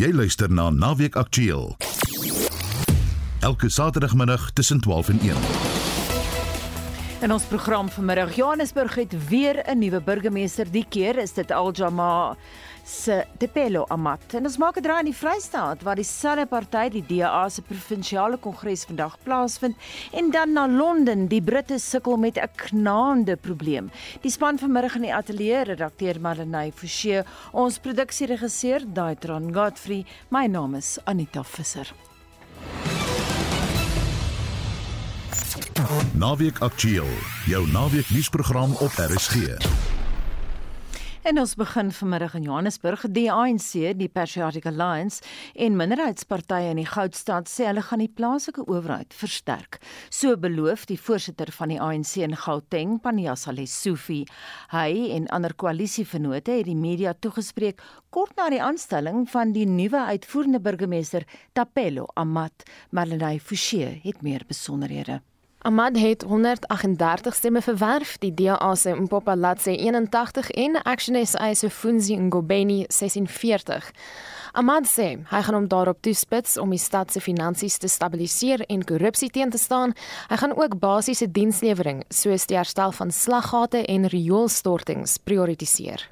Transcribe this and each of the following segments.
Jy luister na Naweek Aktueel. Elke Saterdagmiddag tussen 12 en 1. In ons program vanmiddag Johannesburg het weer 'n nuwe burgemeester. Die keer is dit Aljama se Tepelo Amat. En ons maak 'n draai in die Vrystaat waar dieselfde party die DA se provinsiale kongres vandag plaasvind en dan na Londen. Die Britte sukkel met 'n knaande probleem. Die span vanmiddag in die ateljee redakteur Marlenae Forsie, ons produksieregisseur Daitron Godfrey. My naam is Anita Visser. Naweek Aktueel, jou naweek nuusprogram op RSG. En ons begin vanmiddag in Johannesburg. Die ANC, die Patriotic Alliance en minderheidspartye in die Goudstad sê hulle gaan die plaaslike owerheid versterk. So beloof die voorsitter van die ANC in Gauteng, Paniyasa Lesufi. Hy en ander koalisievennote het die media toegespreek kort na die aanstelling van die nuwe uitvoerende burgemeester Tapelo Amat. Marlenae Forsie het meer besonderhede. Ahmad het 138 stemme verwerf, die DA se Mpopalatse 81 en Action SA se Funzi Ngobeni 46. Ahmad sê hy gaan hom daarop toespits om die stad se finansies te stabiliseer en korrupsie teen te staan. Hy gaan ook basiese dienslewering soos die herstel van slaggate en rioolstortings prioritiseer.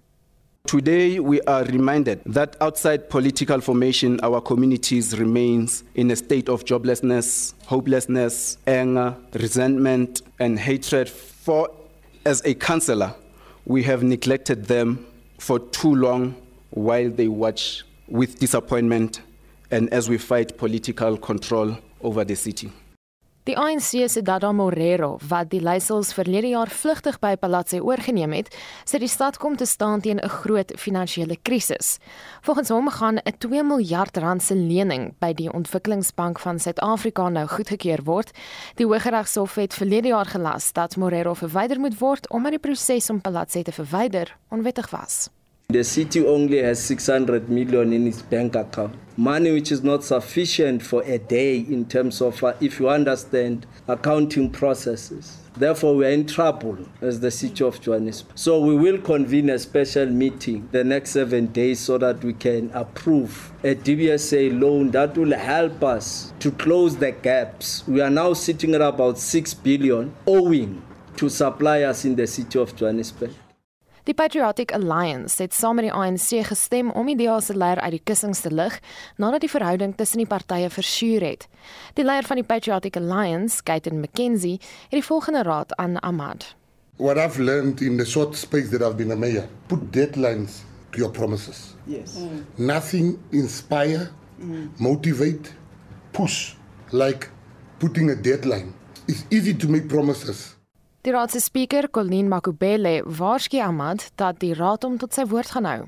Today, we are reminded that outside political formation, our communities remains in a state of joblessness, hopelessness, anger, resentment, and hatred. For as a councillor, we have neglected them for too long while they watch with disappointment and as we fight political control over the city. Die ANC se Dada Morero, wat die leiersels verlede jaar vlugtig by Palatse oorgeneem het, sê die stad kom te staan teen 'n groot finansiële krisis. Volgens hom gaan 'n 2 miljard rand se lening by die Ontwikkelingsbank van Suid-Afrika nou goedgekeur word. Die Hooggeregshof het verlede jaar gelas dat Morero verwyder moet word omdat die proses om Palatse te verwyder onwettig was. The city only has 600 million in its bank account. Money which is not sufficient for a day in terms of, uh, if you understand, accounting processes. Therefore, we are in trouble as the city of Johannesburg. So, we will convene a special meeting the next seven days so that we can approve a DBSA loan that will help us to close the gaps. We are now sitting at about 6 billion owing to suppliers in the city of Johannesburg. Die Patriotic Alliance het saam met die ANC gestem om die DA se leier uit die kussings te lig nadat die verhouding tussen die partye versuur het. Die leier van die Patriotic Alliance, Gaitan McKenzie, het die volgende raad aan Ahmad. What I've learned in the short space that I've been a mayor, put deadlines to your promises. Yes. Mm. Nothing inspire, mm. motivate, push like putting a deadline. It's easy to make promises. Die raad se spreker, Colleen Makubele, waarsku Ahmad dat die raad hom tot sy woord gaan hou.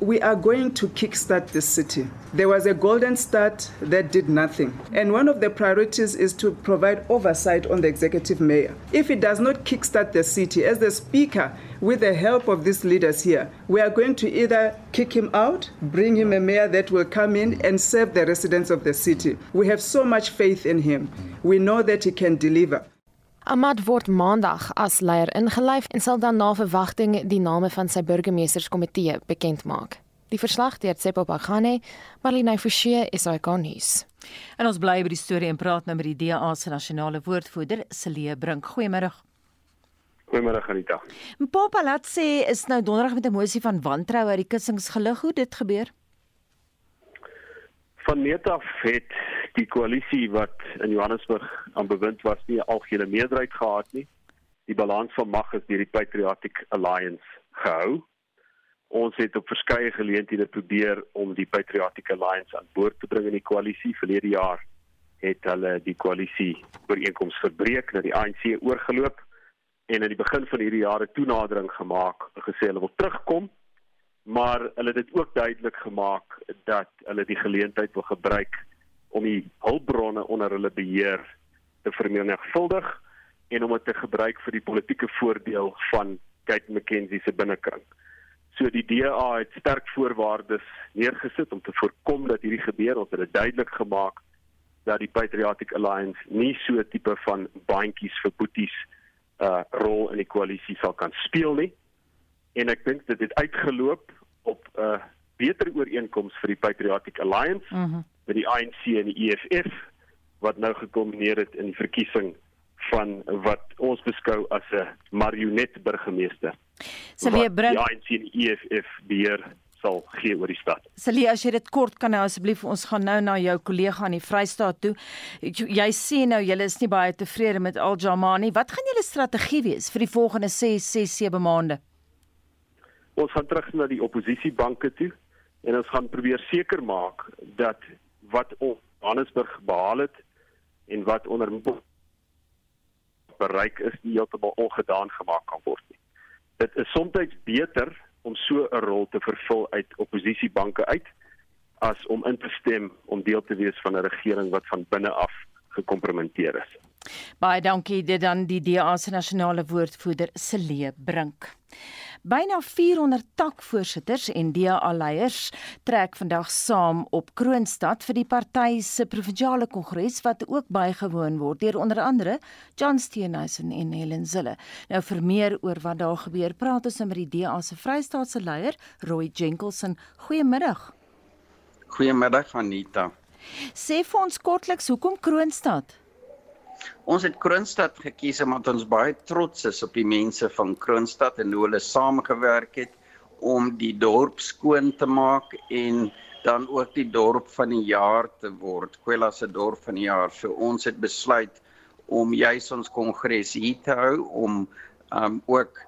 We are going to kickstart the city. There was a golden start that did nothing. And one of the priorities is to provide oversight on the executive mayor. If it does not kickstart the city, as the speaker, with the help of these leaders here, we are going to either kick him out, bring him a mayor that will come in and serve the residents of the city. We have so much faith in him. We know that he can deliver. Ahmad word maandag as leier ingelyf en sal dan na verwagting die name van sy burgemeesterskomitee bekend maak. Die verslag deur Tsepo Bagane, Marlene Forsie, SAK nuus. En ons bly by die storie en praat nou met die DA se nasionale woordvoerder, Celie Brink. Goeiemôre. Goeiemôre Anita. Mpapa laat sê is nou donderdag met 'n mosie van wantrou uit die kussings gelig. Hoe dit gebeur? Van meet af het die koalisie wat in Johannesburg aan bewind was nie 'n algehele meerderheid gehad nie. Die balans van mag is deur die Patriotic Alliance gehou. Ons het op verskeie geleenthede probeer om die Patriotic Alliance aan boord te bring in die koalisie. Verlede jaar het hulle die koalisie ooreenkoms verbreek na die ANC oorgeloop en aan die begin van hierdie jaar 'n toenadering gemaak, gesê hulle wil terugkom maar hulle het dit ook duidelik gemaak dat hulle die geleentheid wil gebruik om die hulpbronne onder hulle beheer te vermenigvuldig en om dit te gebruik vir die politieke voordeel van Kate McKenzie se binnekring. So die DA het sterk voorwaardes neergesit om te voorkom dat hierdie gebeur. Het dit duidelik gemaak dat die Patriotic Alliance nie so 'n tipe van bandjies vir boeties uh rol in die koalisie sal kan speel nie. En ek dink dit het uitgeloop op 'n uh, beter ooreenkoms vir die Patriotic Alliance mm -hmm. Met die ANC en die EFF wat nou gekombineer het in die verkiesing van wat ons beskou as 'n marionet burgemeester. Celia bring die ANC en die EFF beheer sal gee oor die stad. Celia, as jy dit kort kan nou asseblief ons gaan nou na jou kollega in die Vrystaat toe. Jy sê nou julle is nie baie tevrede met Al Jamani. Wat gaan julle strategie wees vir die volgende 6, 6, 7 maande? Ons gaan terug na die oppositiebanke toe en ons gaan probeer seker maak dat wat ons Johannesburg behaal het en wat onder bereik is nie heeltemal ongedaan gemaak kan word nie. Dit is soms beter om so 'n rol te vervul uit oppositiebanke uit as om in te stem om deel te wees van 'n regering wat van binne af gekompromitteer is. Baie dankie dit dan die DA se nasionale woordvoerder Celee Brink. Byna 400 takvoorsitters en DA-leiers trek vandag saam op Kroonstad vir die party se provinsiale kongres wat ook bygewoon word deur onder andere John Steenhuisen en Helen Zille. Nou vir meer oor wat daar gebeur, praat ons met die DA se Vrystaatse leier, Roy Jenkinson. Goeiemiddag. Goeiemiddag Anita. Sê vir ons kortliks hoekom Kroonstad? Ons het Kroonstad gekies omdat ons baie trots is op die mense van Kroonstad en hoe hulle saamgewerk het om die dorp skoon te maak en dan ook die dorp van die jaar te word. Kwela se dorp van die jaar. So ons het besluit om juis ons kongres hier te hou om um ook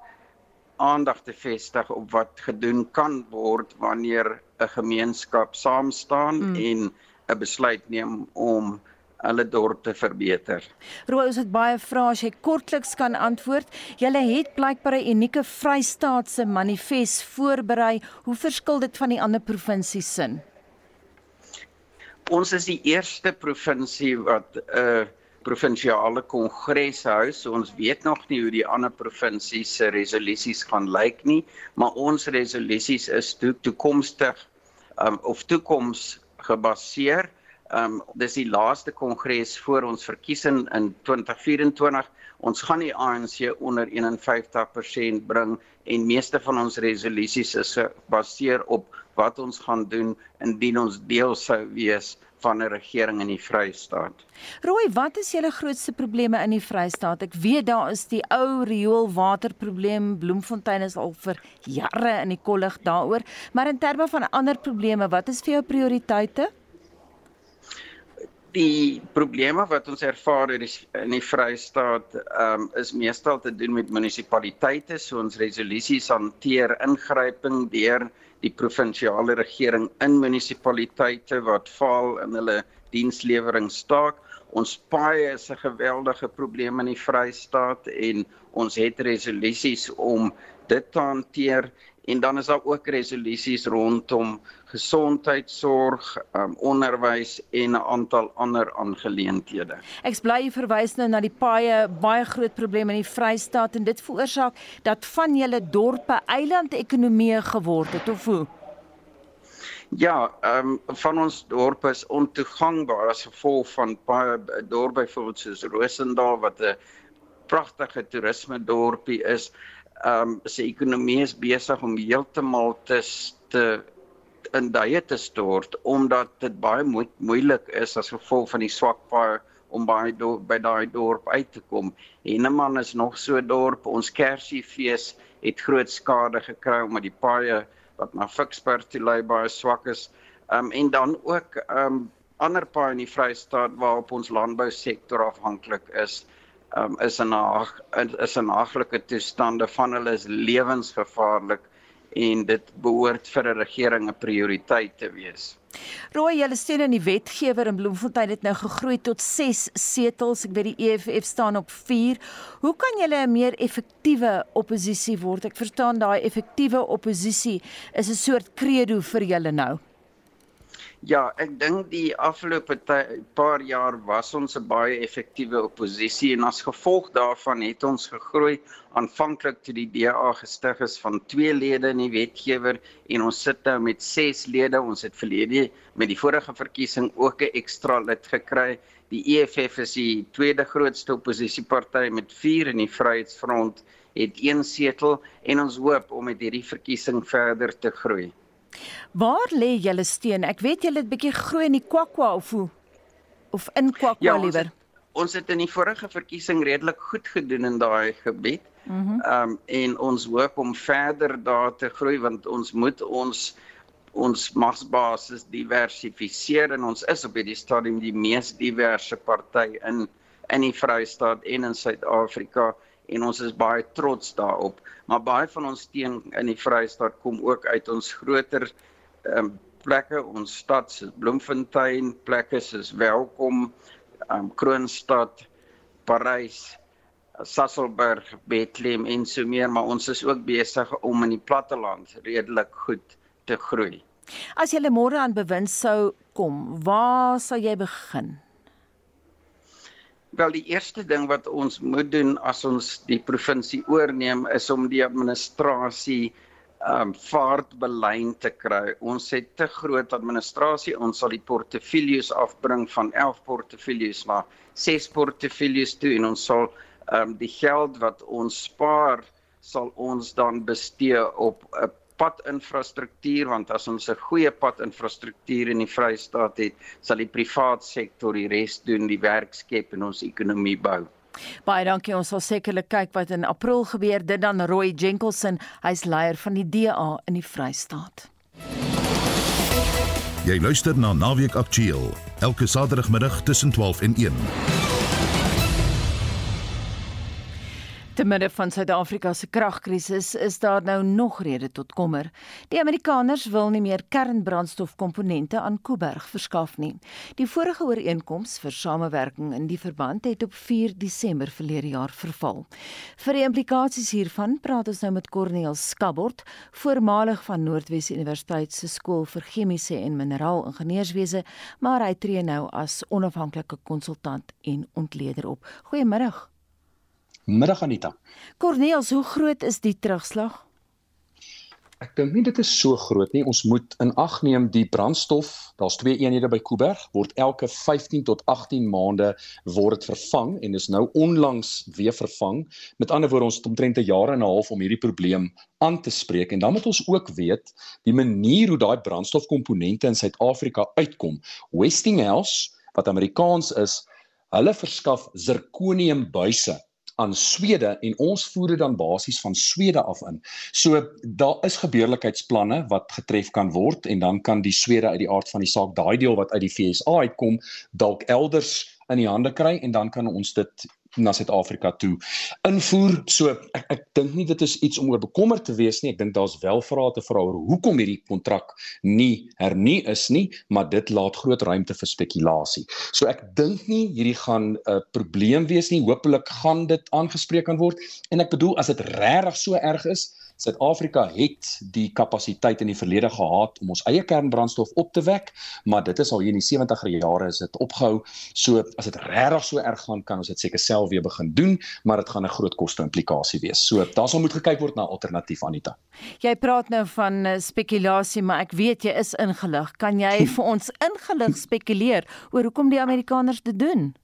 aandag te vestig op wat gedoen kan word wanneer 'n gemeenskap saam staan mm. en 'n besluit neem om hulle dorp te verbeter. Rooi, ons het baie vrae as jy kortliks kan antwoord. Julle het blykbaar 'n unieke Vrystaatse manifest voorberei. Hoe verskil dit van die ander provinsies sin? Ons is die eerste provinsie wat 'n uh, provinsiale kongres hou. So ons weet nog nie hoe die ander provinsies se resolusies gaan lyk nie, maar ons resolusies is toe toekomstig um, of toekoms gebaseer Ehm um, dis die laaste kongres voor ons verkiesing in 2024. Ons gaan die ANC onder 51% bring en meeste van ons resolusies is gebaseer op wat ons gaan doen indien ons deel sou wees van 'n regering in die Vrystaat. Rooi, wat is julle grootste probleme in die Vrystaat? Ek weet daar is die ou rioolwaterprobleem. Bloemfontein is al vir jare in die kollig daaroor, maar in terme van ander probleme, wat is vir jou prioriteite? Die probleme wat ons ervaar in die, in die Vrystaat um, is meestal te doen met munisipaliteite. So ons resolusies hanteer ingryping deur die provinsiale regering in munisipaliteite wat faal in hulle dienslewering staak. Ons paai is 'n geweldige probleem in die Vrystaat en ons het resolusies om dit te hanteer en dan is daar ook resolusies rondom gesondheidsorg, um, onderwys en 'n aantal ander aangeleenthede. Ek bly verwys nou na die paaie baie groot probleme in die Vrystaat en dit veroorsaak dat van julle dorpe eilandekonomieë geword het of hoe? Ja, ehm um, van ons dorpe is ontoegankbaar as gevolg van baie dorpe byvoorbeeld soos Rosendal wat 'n pragtige toerisme dorpie is ehm um, sy ekonomie is besig om heeltemal te te in daai te stort omdat dit baie mo moeilik is as gevolg van die swak paai om by by daai dorp uit te kom. Henneman is nog so 'n dorp. Ons Kersiefees het groot skade gekry omdat die paaie wat na Ficksburg toe lei baie swak is. Ehm um, en dan ook ehm um, ander paaie in die Vrystaat waarop ons landbousektor afhanklik is um, is in 'n is in haglike toestande van hulle is lewensgevaarlik en dit behoort vir 'n regering 'n prioriteit te wees. Rooi, julle sien in die wetgewer in Bloemfontein het nou gegroei tot 6 setels. Ek weet die EFF staan op 4. Hoe kan julle 'n meer effektiewe oppositie word? Ek verstaan daai effektiewe oppositie is 'n soort credo vir julle nou. Ja, ek dink die afgelope paar jaar was ons 'n baie effektiewe oppositie en as gevolg daarvan het ons gegroei aanvanklik toe die DA gestig is van 2 lede in die wetgewer en ons sit nou met 6 lede. Ons het verlede met die vorige verkiesing ook 'n ekstra lid gekry. Die EFF is die tweede grootste oppositieparty met 4 in die Vryheidsfront het een setel en ons hoop om met hierdie verkiesing verder te groei. Waar lê julle steun? Ek weet julle het bietjie groei in die Kwakwa of hoe of in Kwakwa Ja, liewer. ons het in die vorige verkiesing redelik goed gedoen in daai gebied. Mhm. Ehm um, en ons hoop om verder daar te groei want ons moet ons ons magsbasis diversifiseer en ons is op hierdie stadium die mees diverse party in in die Vrystaat en in Suid-Afrika en ons is baie trots daarop. Maar baie van ons steun in die Vrystaat kom ook uit ons groter um, plekke, ons stad soos Bloemfontein, plekke soos Welkom, um, Kroonstad, Parys, Sasolburg, Bethlehem en so meer, maar ons is ook besig om in die platteland redelik goed te groei. As jy môre aan bewind sou kom, waar sou jy begin? Wel die eerste ding wat ons moet doen as ons die provinsie oorneem is om die administrasie um vaartbelyn te kry. Ons het te groot administrasie. Ons sal die portefeuilles afbring van 11 portefeuilles na 6 portefeuilles toe en ons sal um die geld wat ons spaar sal ons dan bestee op 'n padinfrastruktuur want as ons 'n goeie padinfrastruktuur in die Vrystaat het, sal die privaat sektor die res doen, die werk skep en ons ekonomie bou. Baie dankie. Ons sal sekerlik kyk wat in April gebeur. Dit dan Roy Jenkinson, hy's leier van die DA in die Vrystaat. Jy luister na Naweek Aktueel elke Saterdagmiddag tussen 12 en 1. Te midde van Suid-Afrika se kragkrisis is daar nou nog rede tot kommer. Die Amerikaners wil nie meer kernbrandstofkomponente aan Kuiberg verskaf nie. Die vorige ooreenkoms vir samewerking in die verband het op 4 Desember verlede jaar verval. Vir die implikasies hiervan praat ons nou met Corneel Skabort, voormalig van Noordwes Universiteit se skool vir chemiese en mineraal ingenieurswese, maar hy tree nou as onafhanklike konsultant en ontleder op. Goeiemiddag. Middag Anita. Corneels, hoe groot is die terugslag? Ek dink nie dit is so groot nie. Ons moet in ag neem die brandstof, daar's twee eenhede by Kuiberg, word elke 15 tot 18 maande word dit vervang en is nou onlangs weer vervang. Met ander woorde ons het omtrent 'n jaar en 'n half om hierdie probleem aan te spreek en dan moet ons ook weet die manier hoe daai brandstofkomponente in Suid-Afrika uitkom. Westinghouse wat Amerikaans is, hulle verskaf zirconiumbuise aan Swede en ons voer dit dan basies van Swede af in. So daar is gebeurlikheidsplanne wat getref kan word en dan kan die Swede uit die aard van die saak daai deel wat uit die FSA uitkom dalk elders in die hande kry en dan kan ons dit na Suid-Afrika toe invoer. So ek ek dink nie dit is iets om oor bekommerd te wees nie. Ek dink daar's wel vrae te vra oor hoekom hierdie kontrak nie hernie is nie, maar dit laat groot ruimte vir spekulasie. So ek dink nie hierdie gaan 'n uh, probleem wees nie. Hoopelik gaan dit aangespreek kan word. En ek bedoel as dit regtig so erg is, Suid-Afrika het die kapasiteit in die verlede gehad om ons eie kernbrandstof op te wek, maar dit is al hier in die 70er jare is dit opgehou. So as dit regtig so erg gaan, kan ons dit seker self weer begin doen, maar dit gaan 'n groot koste implikasie wees. So daar sal moet gekyk word na alternatief Anita. Jy praat nou van uh, spekulasie, maar ek weet jy is ingelig. Kan jy vir ons ingelig spekuleer oor hoekom die Amerikaners dit doen?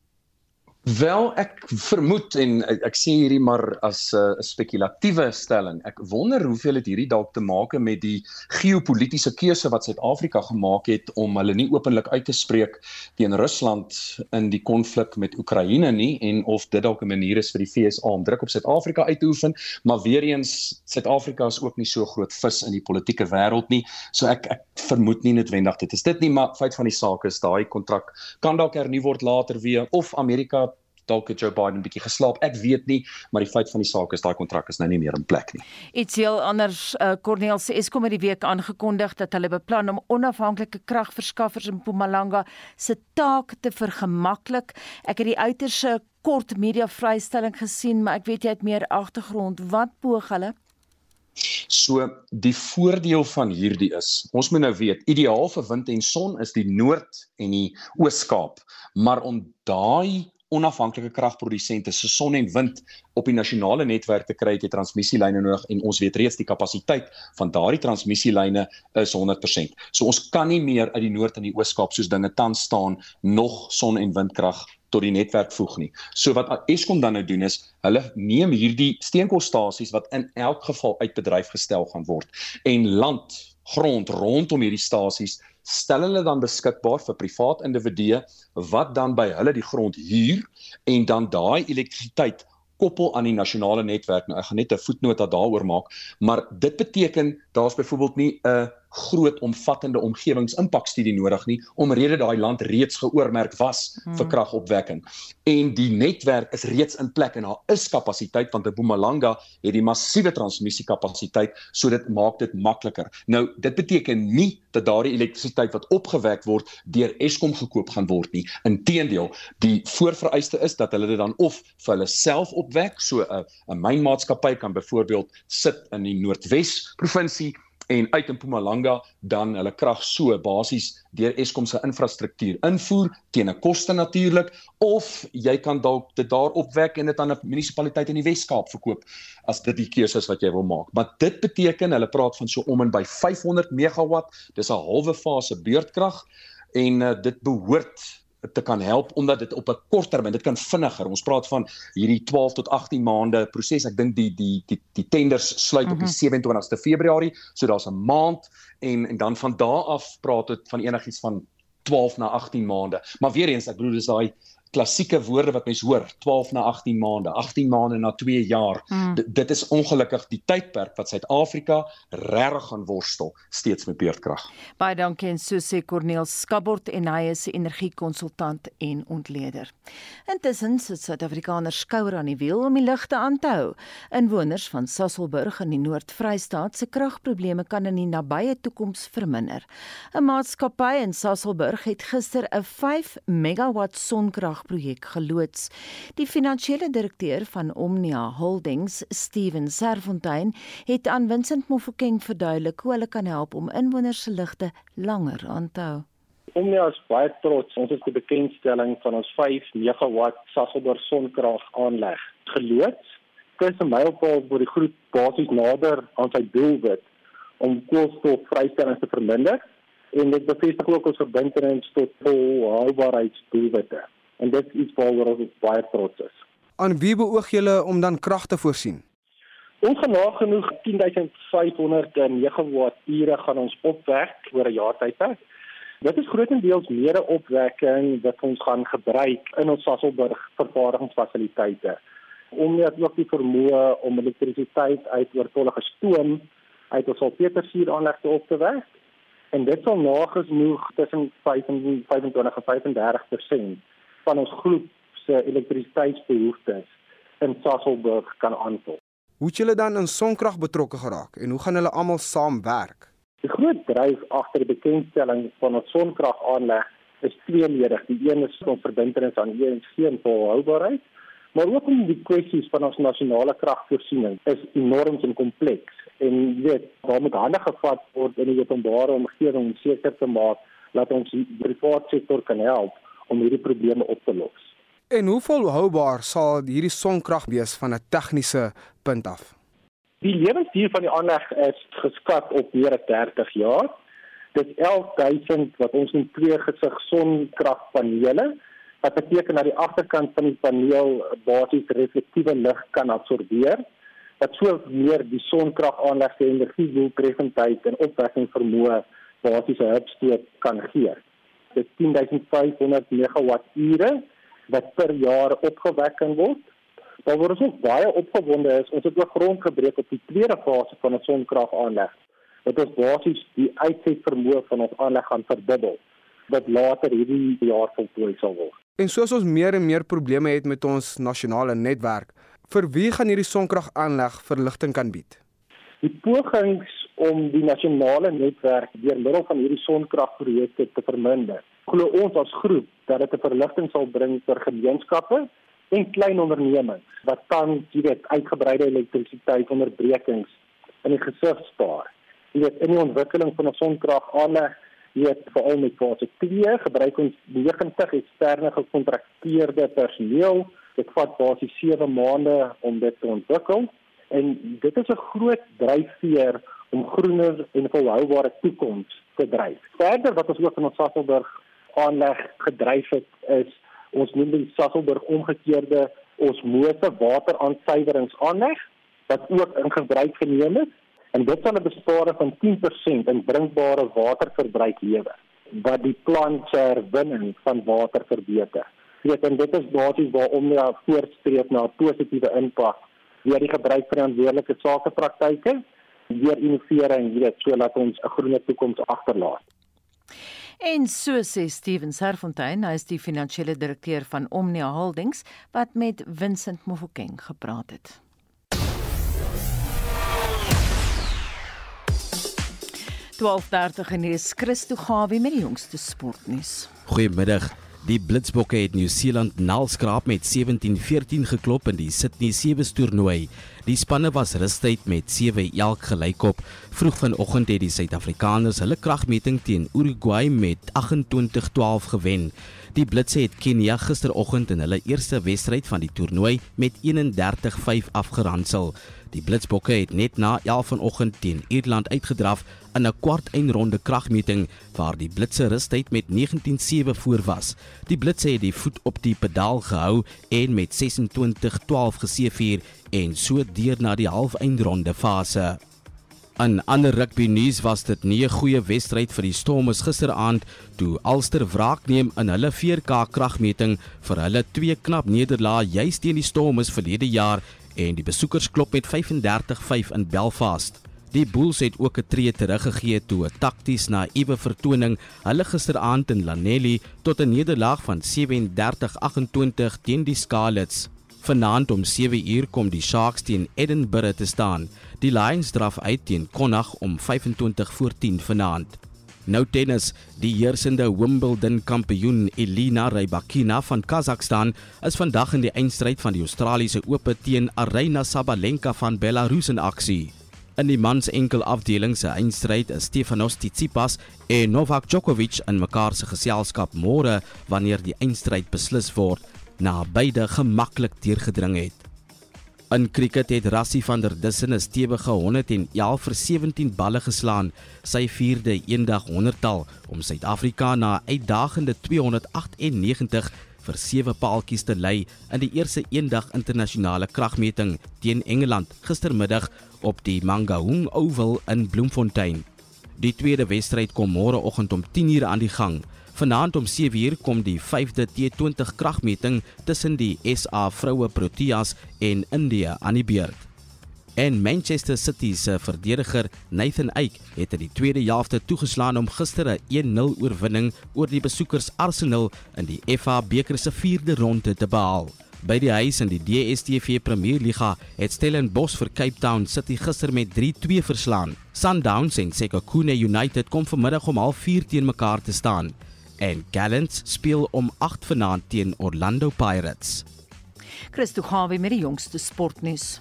Wel ek vermoed en ek, ek sê hierdie maar as 'n uh, spekulatiewe stelling. Ek wonder hoeveel dit hierdie dalk te maak met die geopolitiese keuse wat Suid-Afrika gemaak het om hulle nie openlik uit te spreek teen Rusland in die konflik met Oekraïne nie en of dit dalk 'n manier is vir die FSA om druk op Suid-Afrika uit te oefen, maar weer eens Suid-Afrika is ook nie so groot vis in die politieke wêreld nie. So ek ek vermoed nie noodwendig dit is dit nie, maar feit van die saak is daai kontrak kan dalk hernu word later weer of Amerika dalk het Joe Biden bietjie geslaap. Ek weet nie, maar die feit van die saak is daai kontrak is nou nie meer in plek nie. Iets heel anders, uh, Corneel se Eskom het die week aangekondig dat hulle beplan om onafhanklike kragverskaffers in Mpumalanga se taak te vergemaklik. Ek het die uiterse kort media vrystelling gesien, maar ek weet jy het meer agtergrond. Wat poog hulle? So die voordeel van hierdie is, ons moet nou weet, ideaal vir wind en son is die Noord en die Oos-Kaap, maar om daai onafhanklike kragprodusente se son en wind op die nasionale netwerk te kry het jy transmissielyne nodig en ons weet reeds die kapasiteit van daardie transmissielyne is 100%. So ons kan nie meer uit die Noord en die Oos-Kaap soos dinge tans staan nog son en windkrag tot die netwerk voeg nie. So wat Eskom dan nou doen is, hulle neem hierdie steenkoolstasies wat in elk geval uit bedryf gestel gaan word en land grond rondom hierdie stasies stel hulle dan beskikbaar vir privaat individue wat dan by hulle die grond huur en dan daai elektrisiteit koppel aan die nasionale netwerk. Nou ek gaan net 'n voetnota daaroor maak, maar dit beteken daar's byvoorbeeld nie 'n groot omvattende omgewingsimpakstudie nodig nie omrede daai land reeds geoormerk was hmm. vir kragopwekking. En die netwerk is reeds in plek en daar is kapasiteit want Mpumalanga het die massiewe transmissiekapasiteit, so dit maak dit makliker. Nou, dit beteken nie dat daardie elektrisiteit wat opgewek word deur Eskom gekoop gaan word nie. Inteendeel, die voorvereiste is dat hulle dit dan of vir hulle self opwek, so 'n 'n mynmaatskappy kan byvoorbeeld sit in die Noordwes provinsie en uit in Mpumalanga dan hulle krag so basies deur Eskom se infrastruktuur invoer teen 'n koste natuurlik of jy kan dalk dit daar opwek en dit aan 'n munisipaliteit in die Wes-Kaap verkoop as dit die keuse is wat jy wil maak. Maar dit beteken hulle praat van so om en by 500 megawatt, dis 'n halwe fase beurtkrag en uh, dit behoort te kan help omdat dit op 'n kort termyn dit kan vinniger. Ons praat van hierdie 12 tot 18 maande proses. Ek dink die die die die tenders sluit mm -hmm. op die 27ste mhm. Februarie, so daar's 'n maand en en dan van daardie af praat dit van enigiets van 12 na 18 maande. Maar weer eens, ek bedoel dis daai klassieke woorde wat mense hoor 12 na 18 maande 18 maande na 2 jaar. Mm. dit is ongelukkig die tydperk wat Suid-Afrika regtig gaan worstel steeds met beurtkrag. Baie dankie en so sê Corneel Skabort en hy is 'n energiekonsultant en ontleder. Intussen sit Suid-Afrikaners skouer aan die wiel om die ligte aan te hou. Inwoners van Sasolburg in die Noord-Vrystaat se kragprobleme kan in die nabye toekoms verminder. 'n maatskappy in Sasolburg het gister 'n 5 megawatt sonkrag kragprojek geloods. Die finansiële direkteur van Omnia Holdings, Steven Serfontein, het aan Vincent Mofokeng verduidelik hoe hulle kan help om inwoners se ligte langer aan te hou. Omnia is baie trots. Ons het die bekendstelling van ons 5 megawatt Sasolburg sonkrag aanleg geloods. Dis 'n mylpaal vir die groep basies nader aan sy doelwit om koolstofvrystelling te verminder en dit bevestig ook ons verbintenis tot volhoubaarheidsdoelwitte en dit is iets waaroor ons baie trots is. Aan wie beoog julle om dan krag te voorsien? Ons gaan nagenoeg 10500 megawatt-ure gaan ons opwek oor 'n jaar tydperk. Dit is grootendeels mede opwekking wat ons gaan gebruik in ons Sasolburg vervaardigingsfasiliteite. Om net ook die vermoë om elektrisiteit uit oortollige stoom uit ons salpetersuur aanlegte op te wek. En dit sal nagenoeg tussen 25 en 35% van ons groep se elektrisiteitsbehoeftes in Sasolburg kan aanvul. Hoe het julle dan in sonkrag betrokke geraak en hoe gaan hulle almal saamwerk? Die groot dryf agter die bekendstelling van ons sonkragaanleg is tweeledig. Die een is om verbintenis aan ENC en volhoubaarheid, maar ook om die kwessies van ons nasionale kragvoorsiening is enorm en kompleks en jy weet, daar moet hande gevat word in die openbare omgewing om seker te maak dat ons die private sektor kan help om hierdie probleme op te los. En hoe volhoubaar sal hierdie sonkrag wees van 'n tegniese punt af? Die lewensduur van die aanleg is geskat op meer as 30 jaar. Dit 11000 wat ons in twee gesig sonkragpanele wat beteken dat die agterkant van die paneel basies reflektiewe lig kan absorbeer wat sou meer die sonkragaanleg se energiedoeltreffendheid en opwekking vermoë basies 'n hupstoot kan gee dit 10500 megawatt-ure wat per jaar opgewek kan word. Daar word ons ook baie opgewonde is ons het ook grond gebreek op die tweede fase van 'n sonkragaanleg. Dit is basies die uitsetvermoë van ons aanleg gaan verdubbel wat later hierdie jaar voltooi sal word. En soos ons meer en meer probleme het met ons nasionale netwerk, vir wie gaan hierdie sonkragaanleg verligting kan bied? Die pogings om die nasionale netwerk deur middel van hierdie sonkragprojekte te verminder. Glo ons as groep dat dit 'n verligting sal bring vir gemeenskappe en klein ondernemings wat kan, jy weet, uitgebreide elektrisiteitsonderbrekings in die gesig spaar. Jy weet, in die ontwikkeling van 'n sonkragaanleg Jy het veral met fase 2 gebruik ons 90 eksterne gekontrakteerde personeel. Dit vat basies 7 maande om dit te ontwikkel en dit is 'n groot dryfveer om groener en volhoubare toekoms te dryf. Verder wat ons ook in ons Sasolburg aanleg gedryf het is ons noem die Sasolburg omgekeerde osmose wateraansuiweringsaanleg wat ook in gebruik geneem is En dit sal 'n besparing van 10% in drinkbare waterverbruik lewer wat die plant se herwinning van water verbeter. Weet en dit is basies waarom jy voortstreef na 'n positiewe impak deur die gebruik van verantwoordelike sakepraktyke, deur innovering, weet sodat ons 'n groener toekoms agterlaat. En so sê Steven Serfontein, hy is die finansiële direkteur van Omnia Holdings wat met Vincent Mofokeng gepraat het. en hier is Christo Gawie met die jongste sportnuus. Goeiemiddag. Die Blitsbokke het Nieu-Seeland nalskraap met 17-14 geklop in die Sydney Sevens toernooi. Die spanne was rustyd met 7 elk gelykop. Vroeg vanoggend het die Suid-Afrikaners hulle kragmeting teen Uruguay met 28-12 gewen. Die Blitse het Kenia gisteroggend in hulle eerste wedstryd van die toernooi met 31-5 afgeransel. Die Blitsbokke het net na 11 vanoggend teen Ierland uitgedraf in 'n kwart eindronde kragmeting waar die Blitse rustyd met 19-7 voor was. Die Blitse het die voet op die pedaal gehou en met 26-12 geseëvier en so deur na die halfeindronde fase. In ander rugby nuus was dit nie 'n goeie wedstryd vir die Stormers gisteraand toe Ulster wraak neem in hulle 4K kragmeting vir hulle twee knap nederlae juis teen die Stormers verlede jaar en die besoekers klop met 35-5 in Belfast. Die Bulls het ook 'n tree teruggegee toe 'n takties naïewe vertoning hulle gisteraand in Lanelli tot 'n nederlaag van 37-28 teen die Scarlets. Vanaand om 7uur kom die Sharks teen Edinburgh te staan. Die Lions draf uit teen Connacht om 25 voor 10 vanaand. Nou tennis, die heersende Wimbledon kampioen Elina Rybakina van Kazakhstan is vandag in die eindstryd van die Australiese Ope teen Aryna Sabalenka van Belarus in aksie. In die mans enkel afdeling se eindstryd is Stefanos Tsitsipas en Novak Djokovic in mekaar se geselskap môre wanneer die eindstryd beslis word na beide gemaklik deurgedring het. In kriket het Rassie van der Dussen 'n stewige 111 vir 17 balle geslaan, sy vierde eendag 100tal om Suid-Afrika na 'n uitdagende 298 vir 7 paaltjies te lei in die eerste eendag internasionale kragmeting teen Engeland gistermiddag op die Mangaung Oval in Bloemfontein. Die tweede wedstryd kom môre oggend om 10:00 aan die gang. Vanaand om 7uur kom die 5de T20 kragmeting tussen die SA vroue Proteas en Indië aan die beurt. En Manchester City se verdediger Nathan Ake het in die tweede helfte toegeslaan om gister 'n 1-0 oorwinning oor die besoekers Arsenal in die FA beker se 4de ronde te behaal. By die huis in die DStv Premier Liga het Stellenbosch vir Cape Town City gister met 3-2 verslaan. Sundowns en Sekhukhune United kom vanmiddag om 04:30 teen mekaar te staan en Gallants speel om 8 vanaand teen Orlando Pirates. Christo Hawe met die jongste sportnuus.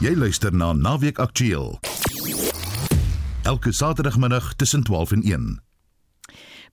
Jy luister na Naweek Aktueel. Elke Saterdagmiddag tussen 12 en 1.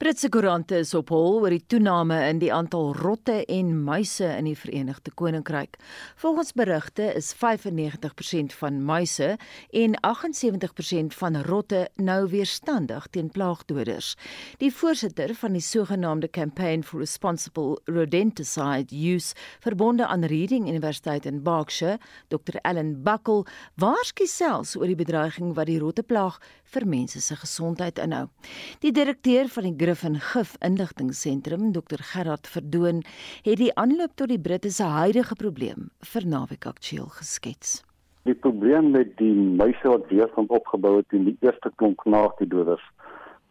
Britse koerante is op hol oor die toename in die aantal rotte en muise in die Verenigde Koninkryk. Volgens berigte is 95% van muise en 78% van rotte nou weerstandig teen plaagdoders. Die voorsitter van die sogenaamde Campaign for Responsible Rodenticide Use, verbonde aan Reading Universiteit in Berkshire, Dr. Allan Buckle, waarsku selfs oor die bedreiging wat die rotteplaag vir mense se gesondheid inhou. Die direkteur van die Griffin Gif Inligtingseentrum, Dr Gerard Verdoon, het die aanloop tot die Britte se huidige probleem vir naweek aktueel geskets. Die probleem met die muise wat weerstand opgebou het in die eerste klomp knaagdoders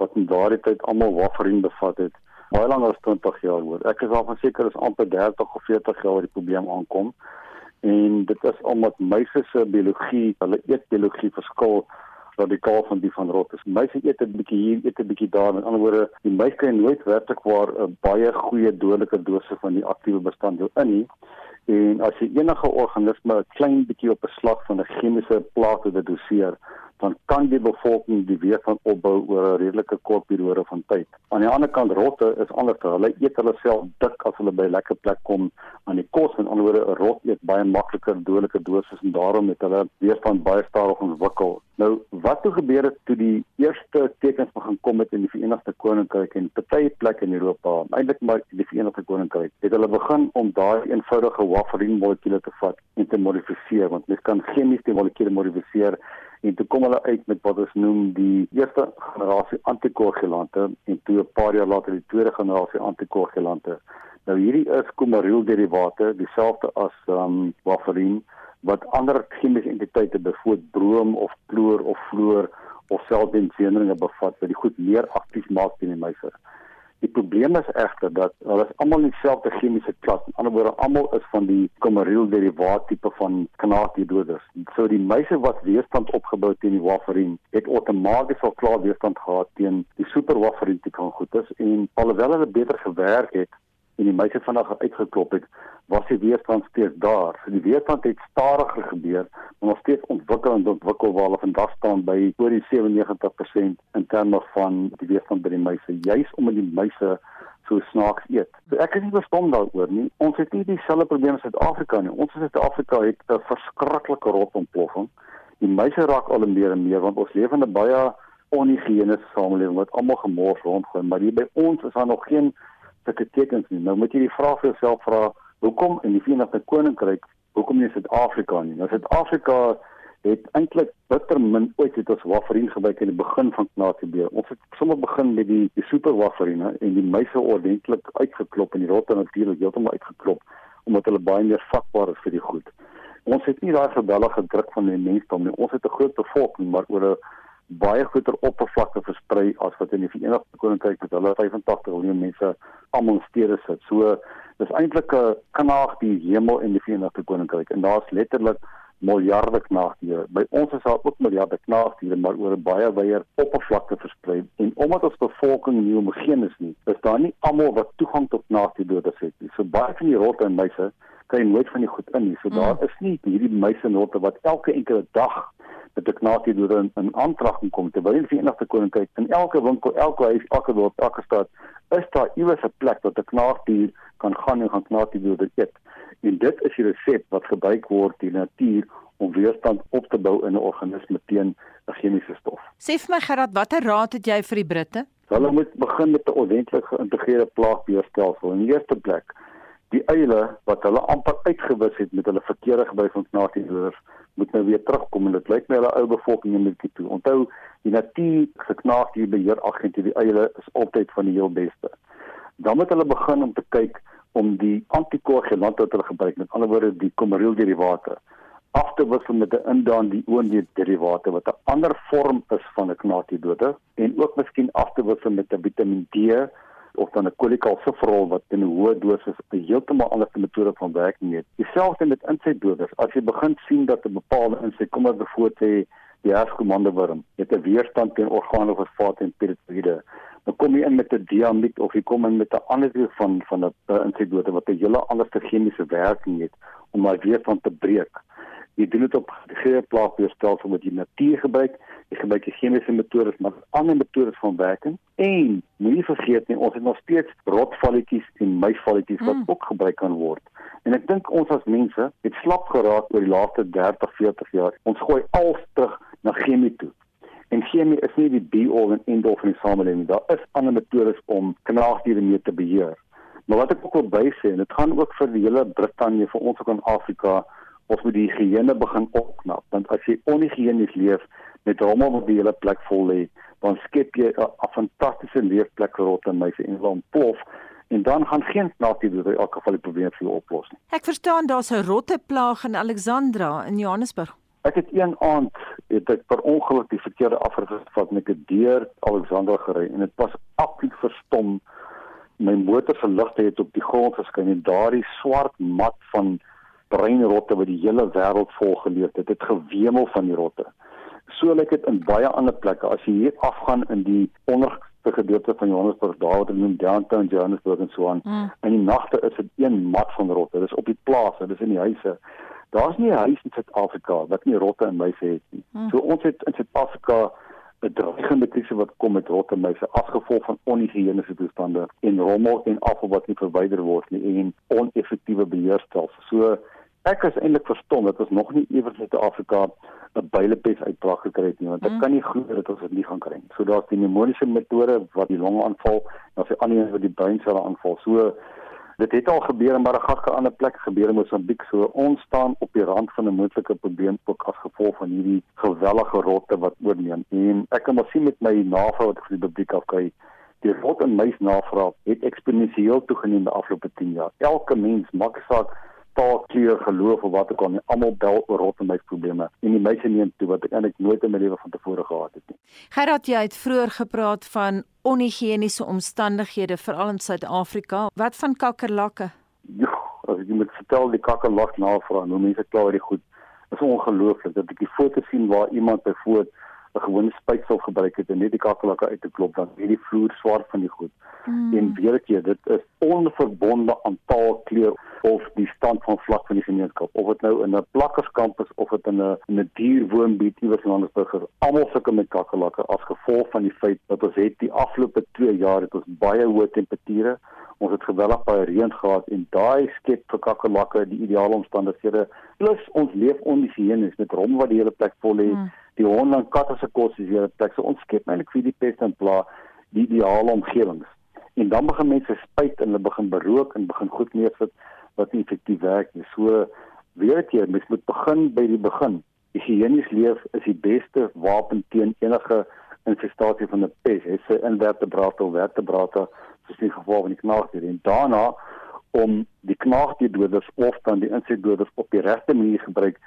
wat in daardie tyd almal warfarin bevat het, baie langer as 20 jaar hoor. Ek is al van seker is amper 30 of 40 jaar wat die probleem aankom. En dit is omdat muise se biologie, hulle eetbiologie verskil radikaal van die van rot. As muise eet 'n bietjie hier, eet 'n bietjie daar. Met ander woorde, die muis kry nooit werklik waar 'n baie goeie dodelike dosis van die aktiewe bestanddeel in nie. En as jy enige organisme 'n klein bietjie op 'n slag van 'n chemiese plaag te doseer, dan kan die bevolking die weerstand opbou oor 'n redelike kort periode van tyd. Aan die ander kant rotte is anders. Hulle eet hulle self dik as hulle by 'n lekker plek kom aan die kos en anderswoorde 'n rot eet baie makliker dodelike doses en daarom het hulle weerstand baie stadig ontwikkel. Nou wat toe gebeur het toe die eerste tekens begin kom het in die Verenigde Koninkryk en party plekke in Europa, eintlik maar die Verenigde Koninkryk, het hulle begin om daai eenvoudige warfarin molekules te vat en te modifiseer want mens kan chemies die molekules modifiseer en toe kom hulle uit met wat ons noem die eerste generasie antikoagulante en toe 'n paar jaar later die tweede generasie antikoagulante. Nou hierdie is coumaryl derivate, dieselfde as um warfarin wat ander chemiese entiteite byvoorbeeld broom of kloor of fluor of selfbenzeenringe bevat wat die goed meer aktief maak teen die muise. Die probleem is egter dat hulle is almal dieselfde chemiese klas. In ander woorde, almal is van die coumaryl derivaat tipe van kanaatiedoders. So die muise wat weerstand opgebou teen die warfarin, het outomaties al klaar weerstand gehad teen die super warfarin tipe van goedes en alhoewel hulle beter gewerk het, en die meise vanaand uitgeklop het, was die weerstand steeds daar. So die weerstand het stadiger gebeur, maar nog steeds ontwikkel en ontwikkel waar hulle vandag staan by oor die 97% in terme van die weerstand by die meise, juis omdat die meise so snaaks eet. So ek is nie verstom daaroor nie. Ons het nie dieselfde probleem in Suid-Afrika nie. Ons in Suid-Afrika het 'n verskriklike rotontploffing. Die meise raak al meer en meer want ons leef in 'n baie onhigiëniese samelewing wat almal gemors rondgooi, maar hier by ons is daar nog geen sulke tekens nie. Nou moet jy die vraag vir jouself vra, hoekom in die Verenigde Koninkryk, hoekom nie Suid-Afrika nie? Nou Suid-Afrika het eintlik bitter min ooit het ons warfarin gebruik in die begin van knatiebeer. Ons het sommer begin met die die super warfarin en die meise ordentlik uitgeklop en die rotte natuurlik heeltemal uitgeklop omdat hulle baie meer vatbaar is vir die goed. Ons het nie daai geweldige druk van die mensdom nie. Ons het 'n groot bevolking maar oor 'n baie groter oppervlakte versprei as wat in die Verenigde Koninkryk met hulle 85 miljoen mense almal in stede sit. So dis eintlik 'n kanaag die hemel in die Verenigde Koninkryk en daar's letterlik miljarde knaagdiere. By ons is daar ook miljarde knaagdiere maar oor 'n baie wyeer oppervlakte versprei. En omdat ons bevolking nie homogeen is nie, is daar nie almal wat toegang tot knaagdierdoders het nie. So baie van die rotte en muise jy nooit van die goed in nie. So daar mm. is nie hierdie muise en rotte wat elke enkele dag met 'n knaatie deur in, in aantragting kom terwyl die Verenigde Koninkryk in elke winkel, elke huis, elke dorp, elke stad is daar iewers 'n plek waar 'n knaatie kan gaan en gaan knaatie deur eet. En dit is die resep wat gebruik word die natuur om weerstand op te bou in 'n organisme teen 'n chemiese stof. Sê vir my Gerard, watter raad het jy vir die Britte? Hulle moet begin met 'n ordentlik geïntegreerde plaagbeheerstelsel. In die eerste plek die eile wat hulle amper uitgewis het met hulle verkeerde gebruik van knaatiedoders moet nou weer terugkom en dit lyk my hulle ou bevolking neem dit toe. Onthou, die natuur geknaag die beheeragent die eile is altyd van die heel beste. Dan moet hulle begin om te kyk om die antikoagulante wat hulle gebruik, met ander woorde die coumaryl derivate af te wissel met 'n indaan die oonneet derivate wat 'n ander vorm is van 'n knatiedode en ook miskien af te wissel met 'n Vitamiin D of dan 'n kolikalsifrol wat in 'n hoë dosis 'n heeltemal ander metode van werking het. Dieselfde met insetdoders. As jy begin sien dat 'n bepaalde inset, kom maar byvoorbeeld sê die herskomandewurm, het 'n weerstand teen organofosfate en peptiede. Dan kom jy in met 'n diamiet of jy kom in met 'n ander tipe van van 'n insetdoder wat 'n hele ander chemiese werking het om daai weerstand te breek. Jy doen dit op geïntegreerde plaagbeheerstelsel wat jy natuur gebruik. Jy gebruik chemiese metodes maar ander metodes van werking. En moenie vergeet nie ons het nog steeds rotvalletjies en muisvalletjies wat mm. ook gebruik kan word. En ek dink ons as mense het slap geraak oor die laaste 30 40 jaar. Ons gooi al terug na chemie toe. En chemie is nie die be all and end all van die samelewing daar is ander metodes om knaagdiere mee te beheer. Maar wat ek ook wil bysê en dit gaan ook vir die hele Brittanje vir ons ook in Afrika ons moet die higiëne begin opknap want as jy onhigienis leef met rommel wat die hele plek vol lê, dan skep jy 'n fantastiese leefplek vir rotte en muise en hulle ontplof en dan gaan geen knaatie deur in elk geval die probleem vir jou oplos nie. Ek verstaan daar's 'n rotteplaag in Alexandra in Johannesburg. Ek het een aand het ek per ongeluk die verkeerde afgevat met 'n deur Alexandra gery en dit was absoluut verstom. My motor se ligte het op die grond geskyn en daardie swart mat van breinrotte wat die hele wêreld vol geleef het, het gewemel van die rotte. So lyk dit in baie ander plekke. As jy hier afgaan in die onderste gedeelte van Johannesburg, daar wat hulle noem downtown Johannesburg en so aan, mm. in die nagte is dit een mat van rotte. Dit is op die plase, dit is in die huise. Daar's nie 'n huis in Suid-Afrika wat nie rotte en muise het nie. Hmm. So ons het in Suid-Afrika 'n dreigende krisis wat kom met rotte muise as gevolg van onhigiëniese toestande en rommel en afval wat nie verwyder word nie en oneffektiewe beheerstelsels. So ek is eintlik verstom dat ons nog nie iewers in Suid-Afrika 'n bylepes uitbraak gekry het nie want ek mm. kan nie glo dat ons dit nie gaan kry nie. So daar's die pneumoniese metode wat die longe aanval en daar's die ander een wat die breinselle aanval. So Dit het al gebeur in Madagaskar aan 'n ander plek gebeur in Mosambiek. So ons staan op die rand van 'n moontlike probleem ook as gevolg van hierdie gewellige rotte wat oorneem. En ek kan maar sien met my navraag wat ek vir die publiek afkry, die rot en muis navraag het eksponensieel toegeneem die afgelope 10 jaar. Elke mens maak saak taal, kleur, geloof of wat ook al, almal bel oor rot en die meise neem toe wat ek eintlik nooit in my lewe van tevore gehad het nie. Gerard, jy het vroeër gepraat van onhigiëniese omstandighede veral in Suid-Afrika. Wat van kakkerlakke? Ja, as ek moet vertel die kakkerlak navraag, nou mense kla oor die goed. Dit is ongelooflik dat ek die foto sien waar iemand byvoorbeeld 'n gewone spuitsel gebruik het en net die kakkerlakke uit te klop dan hierdie vloer swart van die goed. Hmm. En weer ek dit is onverbonde aan taal, kleur of die stand van vlak van die gemeenskap of dit nou in 'n plakkerskamp is of dit in 'n in 'n dierwoongebied iewers in Johannesburg is almal sukkel met kakkerlakke as gevolg van die feit dat ons het die afgelope 2 jaar het ons baie hoë temperature ons het geweldig baie reën gehad en daai skep vir kakkerlakke die ideale omstandighede plus ons leef onhygiënies met rom wat die hele plek vol lê hmm. Die honde en katte se kos is hier plek so ons skep eintlik vir die pest en pla die ideale omgewings en dan begin mense spuit en hulle begin berook en begin goed neersit wat effektief werk. So weet jy, mens moet begin by die begin. Higienies leef is die beste wapen teen enige infestasie van 'n pes. Dit is 'n invertebrate of vertebrate soos in geval van die knaagdier en daarna om die knaagdierdoders of dan die insekdoders op die regte manier gebruik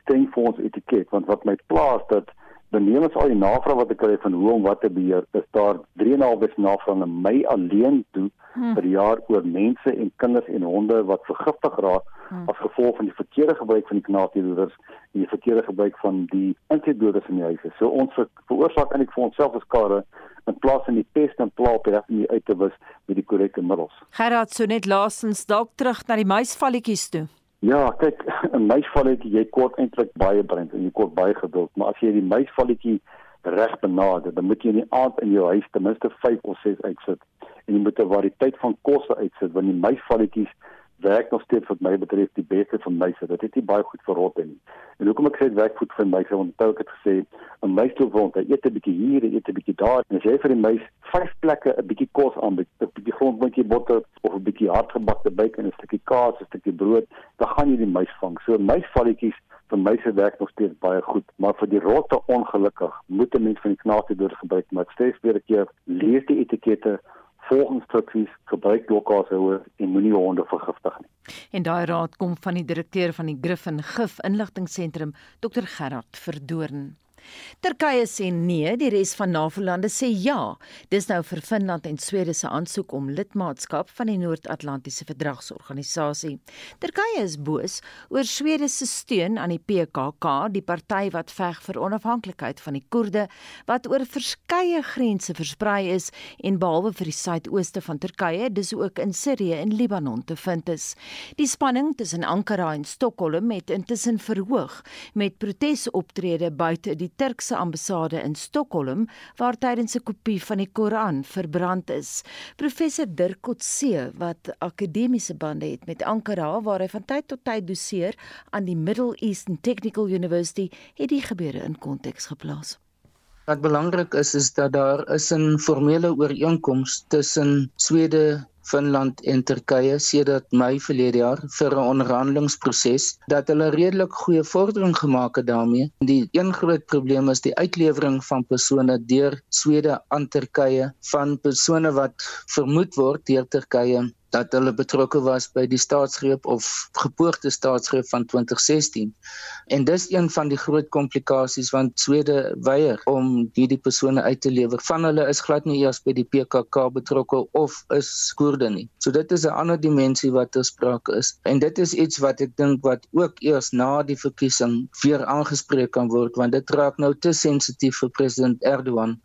streng vir ons etiket want wat my plaas dat benewens al die navraag wat ek kry van hoe om wat te beheer is daar 3.5 is navraag aan my alleen toe hmm. per jaar oor mense en kinders en honde wat vergiftig raak hmm. as gevolg van die verkeerde gebruik van die knaagdierdoders en die verkeerde gebruik van die insekdoders in die huise. So ons ver, veroorsaak eintlik vir onsself skade in plaas van die pest en plaag op die uit te wis met die korrekte middels. Gerard, so net laasens dalk terug na die muisvalletjies toe. Ja, kyk, 'n muisvalletjie, jy kort eintlik baie brein en jy kort baie geduld, maar as jy die muisvalletjie reg benader, dan moet jy in die aand in jou huis ten minste 5 of 6 uitsit en jy moet 'n variëteit van kosse uitsit want die muisvalletjies werk nog steeds wat my betref die beste van muise. Dit het nie baie goed vir rotte nie. En hoekom ek sê dit werk goed vir muise want onthou ek het gesê 'n muis toe woon, hy eet 'n bietjie hier, hy eet 'n bietjie daar. En as jy vir die muis vyf plekke 'n bietjie kos aanbied, 'n bietjie grondboontjie botter of 'n bietjie hardgebakte byk en 'n stukkie kaas, 'n stukkie brood, dan gaan jy die muis vang. So muisvalletjies vir muise werk nog steeds baie goed, maar vir die rotte ongelukkig moet 'n mens van die knaagte deur gebruik, maar steeds weer 'n keer lees die etikette volg instruksies, gebruik lokaalhouers en moenie honde vergiftig nie. En daai raad kom van die direkteur van die Griffin Gif Inligtingseentrum, Dr Gerard Verdoorn. Turkye sê nee, die res van NAVO-lande sê ja. Dis nou vir Finland en Swede se aansoek om lidmaatskap van die Noord-Atlantiese Verdragsorganisasie. Turkye is boos oor Swede se steun aan die PKK, die party wat veg vir onafhanklikheid van die Koerde wat oor verskeie grense versprei is en behalwe vir die suidooste van Turkye, dis ook in Sirië en Libanon te vind is. Die spanning tussen Ankara en Stockholm het intussen verhoog met protesoptredes buite die Turkse ambassade in Stockholm waar tydens 'n kopie van die Koran verbrand is. Professor Dirk Kotse wat akademiese bande het met Ankara waar hy van tyd tot tyd doseer aan die Middle Eastern Technical University, het die gebeure in konteks geplaas. Wat belangrik is is dat daar is 'n formele ooreenkoms tussen Swede, Finland en Turkye sedert Mei verlede jaar vir 'n onderhandelingsproses dat hulle redelik goeie vordering gemaak het daarmee. Die een groot probleem is die uitlewering van persone deur Swede aan Turkye van persone wat vermoed word deur Turkye dat hulle betrokke was by die staatsgreep of gepoogde staatsgreep van 2016. En dis een van die groot komplikasies want Swede weier om hierdie persone uit te lewer. Van hulle is glad nie eers by die PKK betrokke of is Koerde nie. So dit is 'n ander dimensie wat ter sprake is. En dit is iets wat ek dink wat ook eers na die verkiesing weer aangespreek kan word want dit raak nou te sensitief vir president Erdogan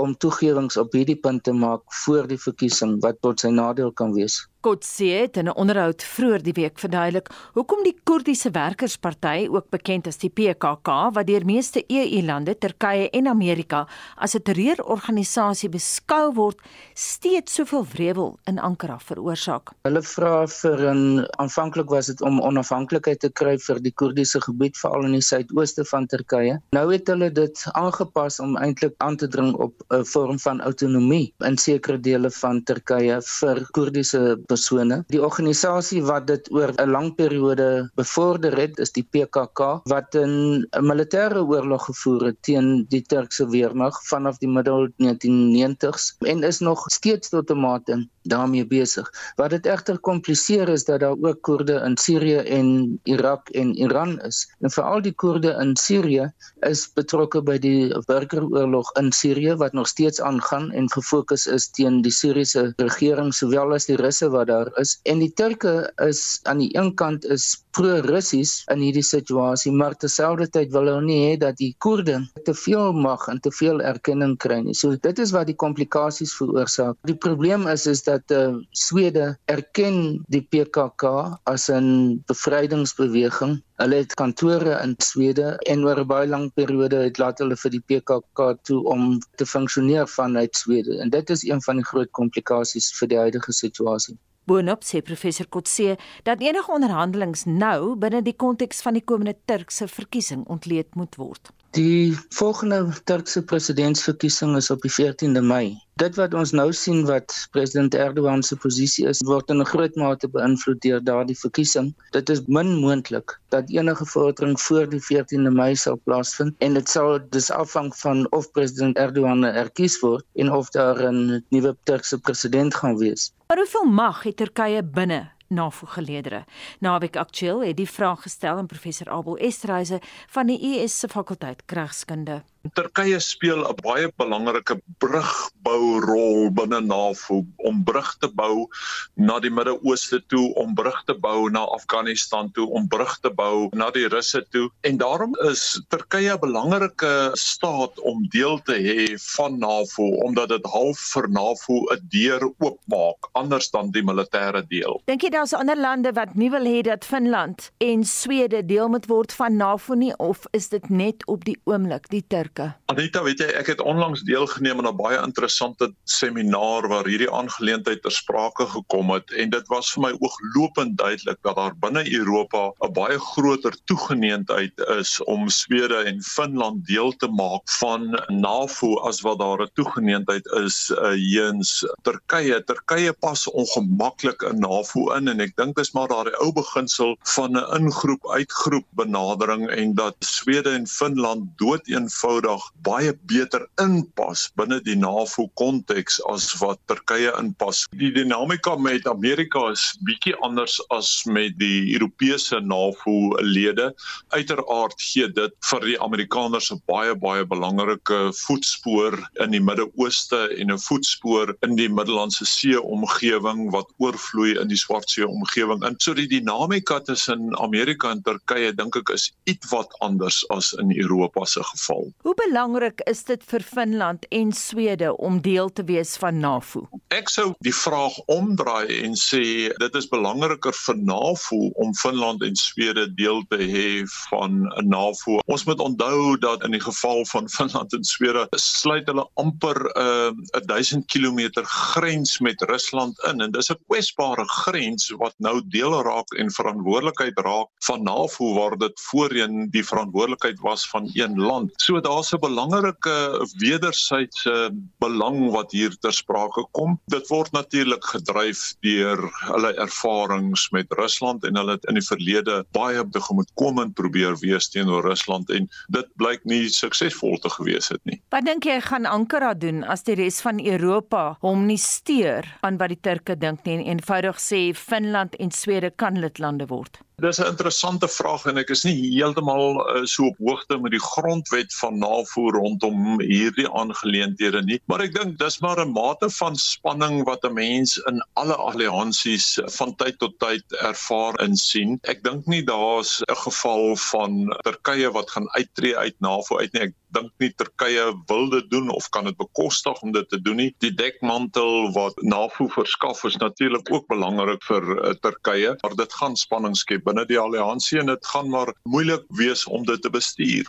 om toegewings op hierdie punt te maak voor die verkiesing wat tot sy nadeel kan wees. Kotse het in 'n onderhoud vroeër die week verduidelik hoekom die Koerdiese Werkersparty, ook bekend as die PKK, wat deur meeste EU-lande, Turkye en Amerika as 'n terreurorganisasie beskou word, steeds soveel wrevel in Ankara veroorsaak. Hulle vra vir 'n aanvanklik was dit om onafhanklikheid te kry vir die Koerdiese gebied veral in die suidooste van Turkye. Nou het hulle dit aangepas om eintlik aan te dring op 'n vorm van autonomie in sekere dele van Turkye vir Koerdiese persone. Die organisasie wat dit oor 'n lang periode bevorder het, is die PKK wat 'n militêre oorlog gevoer het teen die Turkse weermag vanaf die middel 1990s en is nog steeds tot 'n mate daarmee besig. Wat dit egter kompliseer is dat daar ook Koerde in Sirië en Irak en Iran is. En veral die Koerde in Sirië is betrokke by die burgeroorlog in Sirië wat nog steeds aangaan en gefokus is teen die Siriëse regering sowel as die Russe wat daar is. En die Turke is aan die een kant is pro-Russies in hierdie situasie, maar terselfdertyd wil hulle nie hê dat die Koerde te veel mag en te veel erkenning kry nie. So dit is wat die komplikasies veroorsaak. Die probleem is is dat uh, Swede erken die PKK as 'n bevrydingsbeweging. Hulle het kantore in Swede en oor 'n baie lang periode het laat hulle vir die PKK toe om te funksioneer vanuit Swede. En dit is een van die groot komplikasies vir die huidige situasie. Boonop sê professor Kotse dat enige onderhandelings nou binne die konteks van die komende Turkse verkiesing ontleed moet word. Die volgende Turkse presidentsverkiesing is op die 14de Mei. Dit wat ons nou sien wat president Erdogan se posisie is, word in 'n groot mate beïnvloed deur daardie verkiesing. Dit is min moontlik dat enige vordering voor die 14de Mei sal plaasvind en dit sal dus afhang van of president Erdogan erkies word en of daar 'n nuwe Turkse president gaan wees. Maar hoeveel mag het Turkye binne NAVO-geleedere. Naweek Aktueel het die vraag gestel aan professor Abel Estreise van die US se fakulteit Kragskunde. Turkye speel 'n baie belangrike brugbourol binne NAVO om brug te bou na die Midde-Ooste toe, om brug te bou na Afghanistan toe, om brug te bou na die Russe toe. En daarom is Turkye 'n belangrike staat om deel te hê van NAVO omdat dit half vir NAVO 'n deur oopmaak anders dan die militêre deel. Dink jy daar's ander lande wat nie wil hê dat Finland en Swede deel moet word van NAVO nie of is dit net op die oomblik die Turke Afrika. Anita, weet jy, ek het onlangs deelgeneem aan 'n baie interessante seminar waar hierdie aangeleentheid ter sprake gekom het en dit was vir my ooglopend duidelik dat daar binne Europa 'n baie groter toegeneentheid is om Swede en Finland deel te maak van NAVO as wat daar 'n toegeneentheid is uh, heens Turkye. Turkye pas ongemaklik in NAVO in en ek dink dis maar daardie ou beginsel van 'n ingroep uitgroep benadering en dat Swede en Finland doeteenvoudig eenvoudig baie beter inpas binne die NAVO konteks as wat Turkye inpas. Die dinamika met Amerika is bietjie anders as met die Europese NAVO lede. Uiteraard gee dit vir die Amerikaners 'n baie baie belangrike voetspoor in die Midde-Ooste en 'n voetspoor in die Middellandse See omgewing wat oorvloei in die Swartsee omgewing. En so die dinamika tussen Amerika en Turkye dink ek is ietwat anders as in Europa se geval. Hoe belangrik is dit vir Finland en Swede om deel te wees van NAVO? Ek sou die vraag omdraai en sê dit is belangriker vir NAVO om Finland en Swede deel te hê van 'n NAVO. Ons moet onthou dat in die geval van Finland en Swede sluit hulle amper 'n uh, 1000 km grens met Rusland in en dis 'n kwesbare grens wat nou deel raak en verantwoordelikheid raak van NAVO waar dit voorheen die verantwoordelikheid was van een land. So daar's daar's 'n belangrike wederwysige belang wat hier ter sprake kom. Dit word natuurlik gedryf deur hulle ervarings met Rusland en hulle het in die verlede baie tegemoetkomend probeer wees teenoor Rusland en dit blyk nie suksesvol te gewees het nie. Wat dink jy gaan Ankara doen as die res van Europa hom nie steur aan wat die Turke dink nie en eenvoudig sê Finland en Swede kan lidlande word? Dis 'n interessante vraag en ek is nie heeltemal uh, so op hoogte met die grondwet van navoer rondom hierdie aangeleenthede nie, maar ek dink dis maar 'n mate van spanning wat 'n mens in alle alliansies van tyd tot tyd ervaar en sien. Ek dink nie daar's 'n geval van Turkye wat gaan uittreë uit NAVO uit nie. Ek dink nie Turkye wil dit doen of kan dit bekostig om dit te doen nie. Die dekmantel wat NAVO verskaf is natuurlik ook belangrik vir uh, Turkye, maar dit gaan spanning skep binne die alliansie en dit gaan maar moeilik wees om dit te bestuur.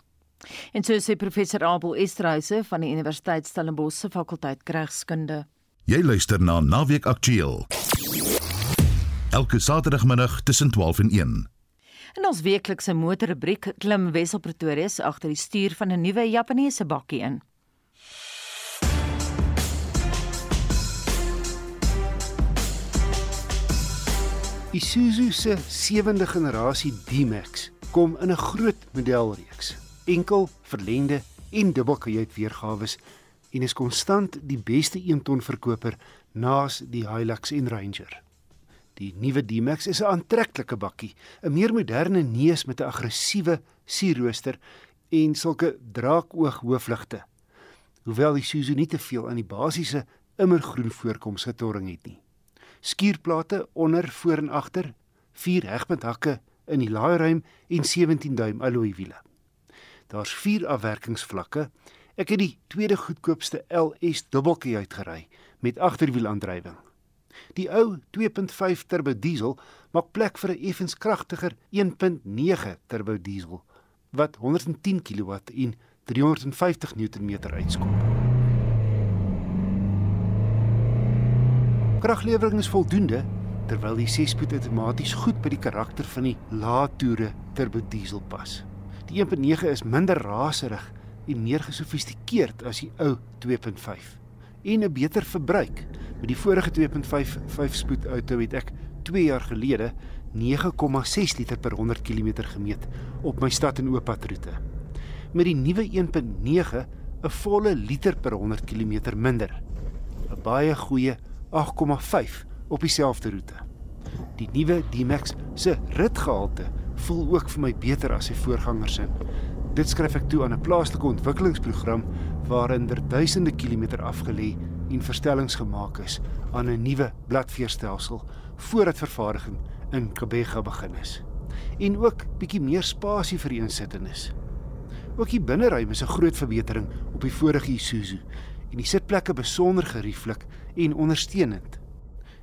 En so sê professor Abel Esterhuise van die Universiteit Stellenbosch se fakulteit Regskunde. Jy luister na Naweek Aktueel. Elke Saterdagmiddag tussen 12 en 1. In ons weeklikse motorrubriek klim Wessel Pretoria agter die stuur van 'n nuwe Japaneese bakkie in. Isuzu se sewende generasie D-Max kom in 'n groot modelreeks, enkel, verlengde en dubbelkajuit weergawe en is konstant die beste 1 ton verkoper naas die Hilux en Ranger. Die nuwe D-Max is 'n aantreklike bakkie, 'n meer moderne neus met 'n aggressiewe sierrooster en sulke draakoog hoofligte. Hoewel die Isuzu nie te veel aan die basiese immergroen voorkoms getorring het nie skuurplate onder voor en agter, vier hegpunthakke in die laairuim en 17 duim alloy wiele. Daar's vier afwerkingsvlakke. Ek het die tweede goedkoopste LS dubbeltjie uitgery met agterwielaandrywing. Die ou 2.5 turbo diesel maak plek vir 'n effens kragtiger 1.9 turbo diesel wat 110 kW en 350 Nm uitskop. Kraglewering is voldoende terwyl die 6-spoed outomaties goed by die karakter van die laatoere turbo diesel pas. Die 1.9 is minder raserig en meer gesofistikeerd as die ou 2.5 en 'n beter verbruik. Met die vorige 2.5 5-spoed outo het ek 2 jaar gelede 9,6 liter per 100 km gemeet op my stad en ooppadroete. Met die nuwe 1.9 'n volle liter per 100 km minder. 'n Baie goeie 8,5 op dieselfde roete. Die nuwe D-Max se ritgehalte voel ook vir my beter as sy voorgangers in. Dit skryf ek toe aan 'n plaaslike ontwikkelingsprogram waarin er duisende kilometer afgelê en verstellings gemaak is aan 'n nuwe bladveerstelsel voordat vervaardiging in Kebega begin is. En ook bietjie meer spasie vir insittendes. Ook die binneruim is 'n groot verbetering op die vorige Isuzu en die sitplekke besonder gerieflik en ondersteunend.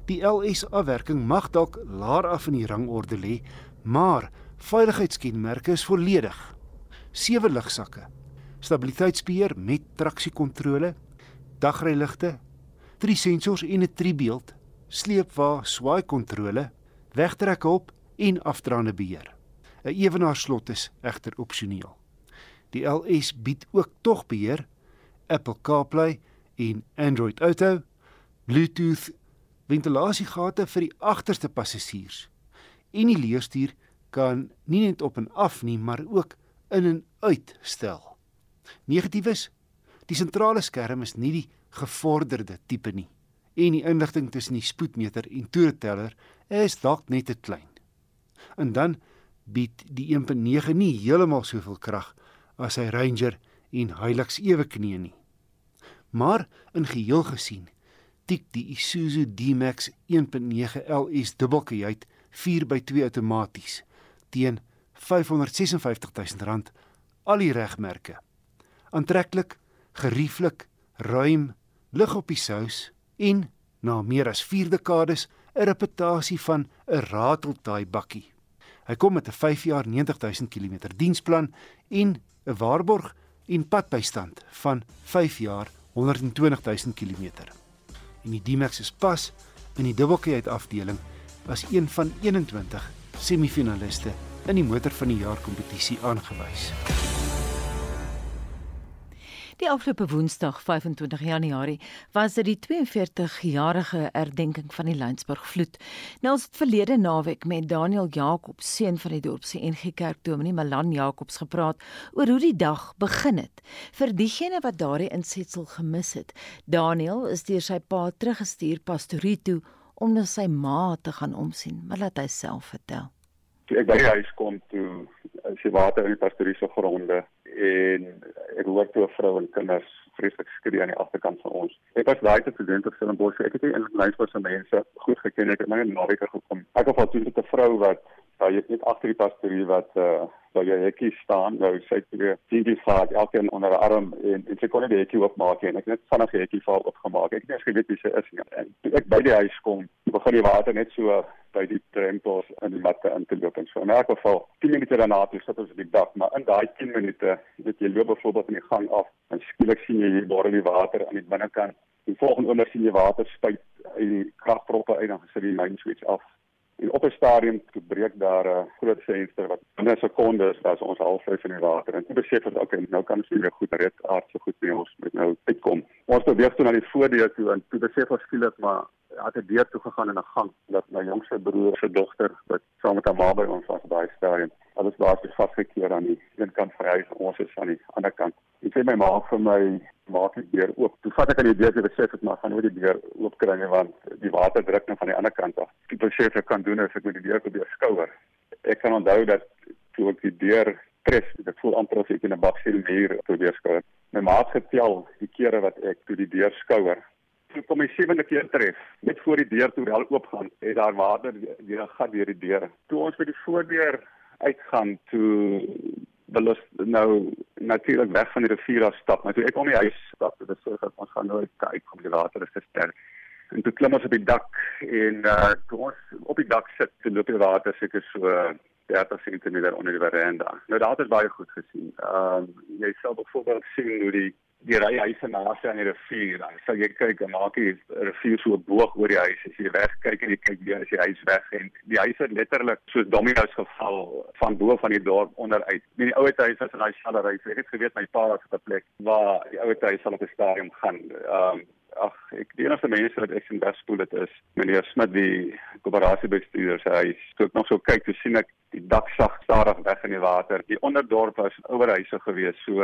Die LS afwerking mag dalk laer af in die rangorde lê, maar veiligheidskenmerke is volledig. Sewe ligsakke, stabiliteitsbeheer met traksiekontrole, dagryligte, drie sensors en 'n tribeeld, sleepwa swaai kontrole, wegtrekhulp en afdraande beheer. 'n Ewenaarslot is egter opsioneel. Die LS bied ook tog beheer Apple CarPlay en Android Auto, Bluetooth, ventilasiegate vir die agterste passasiers. En die leerstuur kan nie net op en af nie, maar ook in en uit stel. Negatief is die sentrale skerm is nie die gevorderde tipe nie en die inligting tussen die spoedmeter en toereteller is dalk net te klein. En dan bied die 1.9 nie heeltemal soveel krag as sy Ranger en Hilux ewe knie nie. Maar in geheel gesien, tik die Isuzu D-Max 1.9 LS dubbelkajuit 4x2 outomaties teen R556 000 al die regmerke. Aantreklik, gerieflik, ruim, lig op die sous en na meer as 4 dekades 'n reputasie van 'n rateltaai bakkie. Hy kom met 'n 5 jaar 90 000 km diensplan en 'n waarborg en padbystand van 5 jaar 120 000 km. En die D-Max is pas in die dubbelkajuit afdeling as een van 21 semifinaliste in die motor van die jaar kompetisie aangewys. Die afgelope Woensdag, 25 Januarie, was dit die 42-jarige herdenking van die Lensburg vloed. Nou ons het verlede naweek met Daniel Jacobs, seun van die dorp se NG Kerk Dominee Malan Jacobs gepraat oor hoe die dag begin het. Vir diegene wat daardie insetsel gemis het, Daniel is deur sy pa teruggestuur pastorie toe om na sy ma te gaan omsien, maar laat hy self vertel. Toe ek by die huis kom toe is die water in die pastorie se gronde en ek hoor toe 'n vrou en kinders vreeslik skree aan die agterkant van ons. Ek was daai te student op Stellenbosch. Ek het nie in Lynsburg se mense goed geken. Ek het my naweek gekom. Ek het al toe 'n vrou wat Ja, jy net agter die pastorie wat uh waar jy hekkie staan, nou sy het weer dingie vaar elkeen onder 'n arm en en sy kon net die hekkie oopmaak en ek net vinnig die hekkie vaar opgemaak. Ek het nie eens geweet wie sy is nie. En toe ek by die huis kom, begin die water net so by die drempels in die matte in te loop en so. In elk geval, 10 minute daarna toe sit ons op die dak, maar in daai 10 minute, weet jy, loop byvoorbeeld in die gang af en skielik sien jy hier borrel die water aan die binnekant. Die volgende oomblik sien jy water spuit uit die kragproppe uit en dan gesit die main switch af En op 'n stadium breek daar 'n groot venster wat binne sekondes as ons halfvry in die water en toe besef ons okay, nou kan ons nie meer goed red aard so goed mee ons moet nou uitkom. Ons beweeg toe na die voordeur toe en toe besef ons skielik maar het 'n deur toe gegaan in 'n gang dat my jongste broer se dogter wat saam met haar ma by ons was die stadium. Alles was vasgekeer aan die een kant van die huis, ons is aan die ander kant. Ek sê my ma vir my maak die deur oop. Toe vat ek aan die deur te besef ek maar gaan nooit die deur oop kry want die water druk net van die ander kant af. Ek besef ek kan doen as ek met die deur probeer skouer. Ek kan onthou dat toe ek die deur pres, ek voel amper as ek in 'n baksel muur probeer skouer. My ma het getel die kere wat ek toe die deur skouer. Toe kom my sewende keer tref, net voor die deur toe wel oop gaan, het daar water weer gaan deur die deur. Toe ons by die voordeur uitgaan toe belus nou natuurlik weg van die rivier af stap. Maar toe ek om die huis stap, dit is so dat ons gaan nooit kyk om die water is te sterk. En toe klim ons op die dak en uh toe ons op die dak sit, toe loop die water seker so 30 cm onder die veranda. Nou daar het baie goed gesien. Ehm um, jy sal byvoorbeeld sien hoe die die ry huise naas aan die rivier. Dan sal jy kyk en maak die rivier so boog oor die huis. As jy weg kyk en jy kyk weer as die huis weg en die huise het letterlik soos dominos geval van bo van die dorp onderuit. Nie die ou huis was in daai shallery. Ek het geweet my pa was op 'n plek waar die ou huis sal op 'n stadium gaan. Ehm um, ag ek die enigste mense wat ek sien bespoel dit is meneer Smit die koöperatiebestuurder sê hy het nog so kyk te sien ek die dak sag stadig weg in die water. Die onderdorp was ouerhuise gewees, so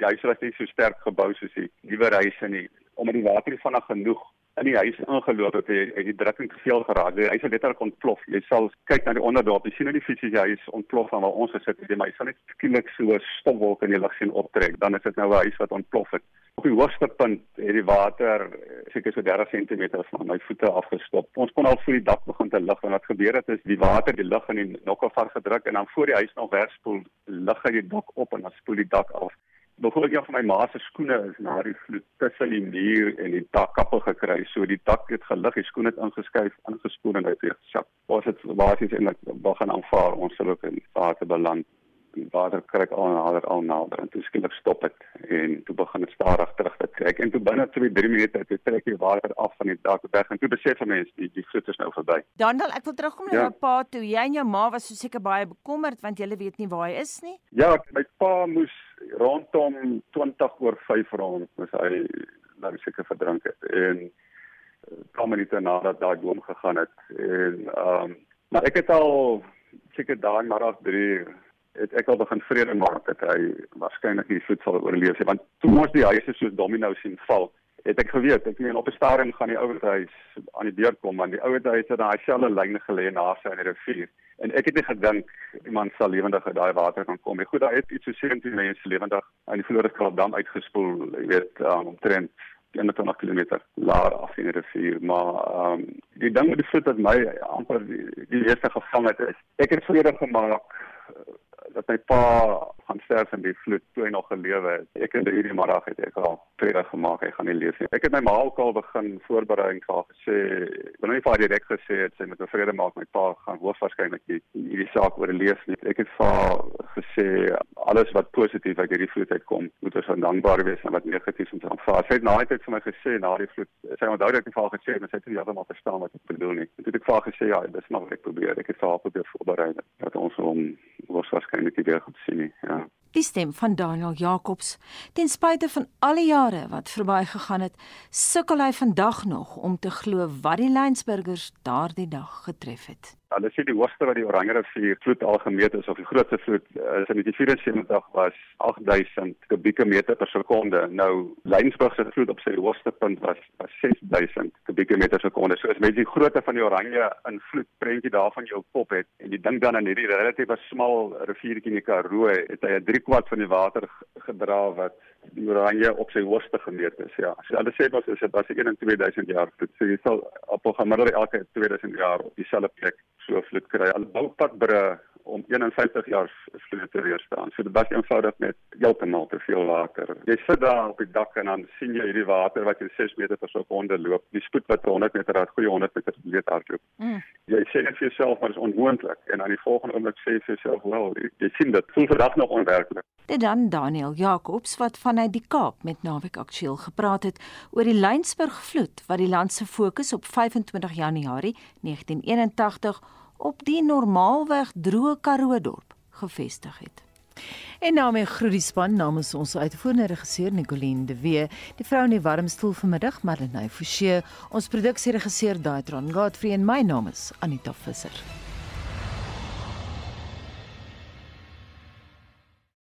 die huise was nie so sterk gebou soos die nuwe huise nie. Omdat die water nie vinnig genoeg in die huis ingeloop het, het die drukking te veel geraak. Die huis het letterlik ontplof. Jy sal kyk na die onderdorp, jy sien hoe die fisies die huis ontplof van waar ons gesit het, maar jy sal net skielik so stofwolke in die lug sien optrek. Dan is dit nou 'n huis wat ontplof het. Op die hoogste punt het die water seker so 30 cm van my voete afgestop. Ons kon al voor die dak begin te lig en wat gebeur het is die water die lug in die nokke vasgedruk en dan voor die huis nog wegspoel, lig hy die dak op en dan spoel die dak af. Byvoorbeeld een van my ma se skoene is na die vloed tussen die muur en die dakkappel gekry. So die dak het gelig, die skoene het ingeskuif, ingespoel en uit weer gesak. Was dit basies eintlik begin aanvaar ons sal ook in water beland die water kry al nader al nader en toe skielik stop dit en toe begin dit stadig terug te trek en toe binne 2 3 minute het dit trek die water af van die dak weg en toe besef mense die die vloed is nou verby. Daniel, ek wil terugkom na ja. jou pa toe. Jy en jou ma was so seker baie bekommerd want julle weet nie waar hy is nie. Ja, my pa moes rondom 20 oor 5 rond moes hy nou seker verdrink het en kom net nadat daai boom gegaan het en ehm um, maar ek het al seker daai middag 3 het ek al begin vrede maak dat hy waarskynlik die voet sal oorleef want toe ons die huise soos domino sien val het ek geweet ek meen op 'n stadium gaan die ouer huis aan die deur kom want die ouer huis het daai selfe lyne gelê na sy in die rivier. En ek het nie gedink iemand sal lewendig uit daai water kan kom nie. Goed daar het iets so 17 mense lewendig aan die Floriskraal dam uitgespoel jy weet um, omtrent 21 km laer af in die rivier. Maar um, die ding met die voet wat my amper die, die eerste gevang het is ek het vrede gemaak dat my pa gaan sterf in die vloed toe hy nog gelewe het. Ek het hierdie middag het ek al vrede gemaak hy gaan nie leef nie. Ek het my ma ook al begin voorbereiding vir gesê, ek wil nie vir direk gesê het sy moet vrede maak my pa gaan hoofwaarskynlik hierdie saak oorleef nie. Ek het vir gesê alles wat positief uit hierdie vloed uitkom, moet ons dankbaar wees en wat negatief ons aanvaar. Sy het na die tyd vir my gesê na die vloed, sy onthou dat ek vir haar gesê het, maar sy het nie heeltemal verstaan wat ek bedoel nie. Toe het ek vir haar gesê ja, dis maar wat ek probeer. Ek het vir haar probeer voorberei dat ons hom hoofwaarskynlik nie weer goed sien nie. Ja. Die stem van Daniel Jacobs. Ten spyte van al die jare wat verby gegaan het, sukkel hy vandag nog om te glo wat die Lynsburgers daardie dag getref het. Hulle sê die hoogste wat die Oranje rivier vloed al gemeet is of die grootste vloed is in 1974 was 8000 kubieke meter per sekonde. Nou Lynsburg se vloed op sy hoogste punt was, was 6000 kubieke meter per sekonde. So as mens die grootte van die Oranje invloed prentjie daarvan jou kop het en jy dink dan aan hierdie relatief smal riviertjie in die Karoo, het hy 'n 3 kwart van die water gedra wat die Oranje op sy hoogste gemeet is. Ja. So hulle sê mos is dit was 1 in 2000 jaar vloed. So jy sal op 'n gemiddelde elke 2000 jaar op dieselfde plek so vloed kry. Hulle bou padbrûe om 51 jaar vloed te weerstaan. So dit was eenvoudig net heeltemal te veel water. Jy sit daar op die dak en dan sien jy hierdie water wat jy 6 meter per sekonde loop. Die spoed wat 100 meter uit goeie 100 meter per meter hardloop. Mm. Jy sê net vir jouself maar dit is onmoontlik en dan die volgende oomblik sê jy vir jouself wel, jy, jy sien dit voel vandag nog onwerklik. Dit dan Daniel Jacobs wat vanuit die Kaap met Naweek Aktueel gepraat het oor die Lynsburg vloed wat die land se fokus op 25 Januarie 1981 op die normaalweg droë Karoo dorp gevestig het. En nou my groet die span namens ons uitvoerende regisseur Nicoline de Wee, die vrou in die warm stoel vanmiddag Marlenae Forsie, ons produksieregisseur Daitron Godfrey en my naam is Anita Visser.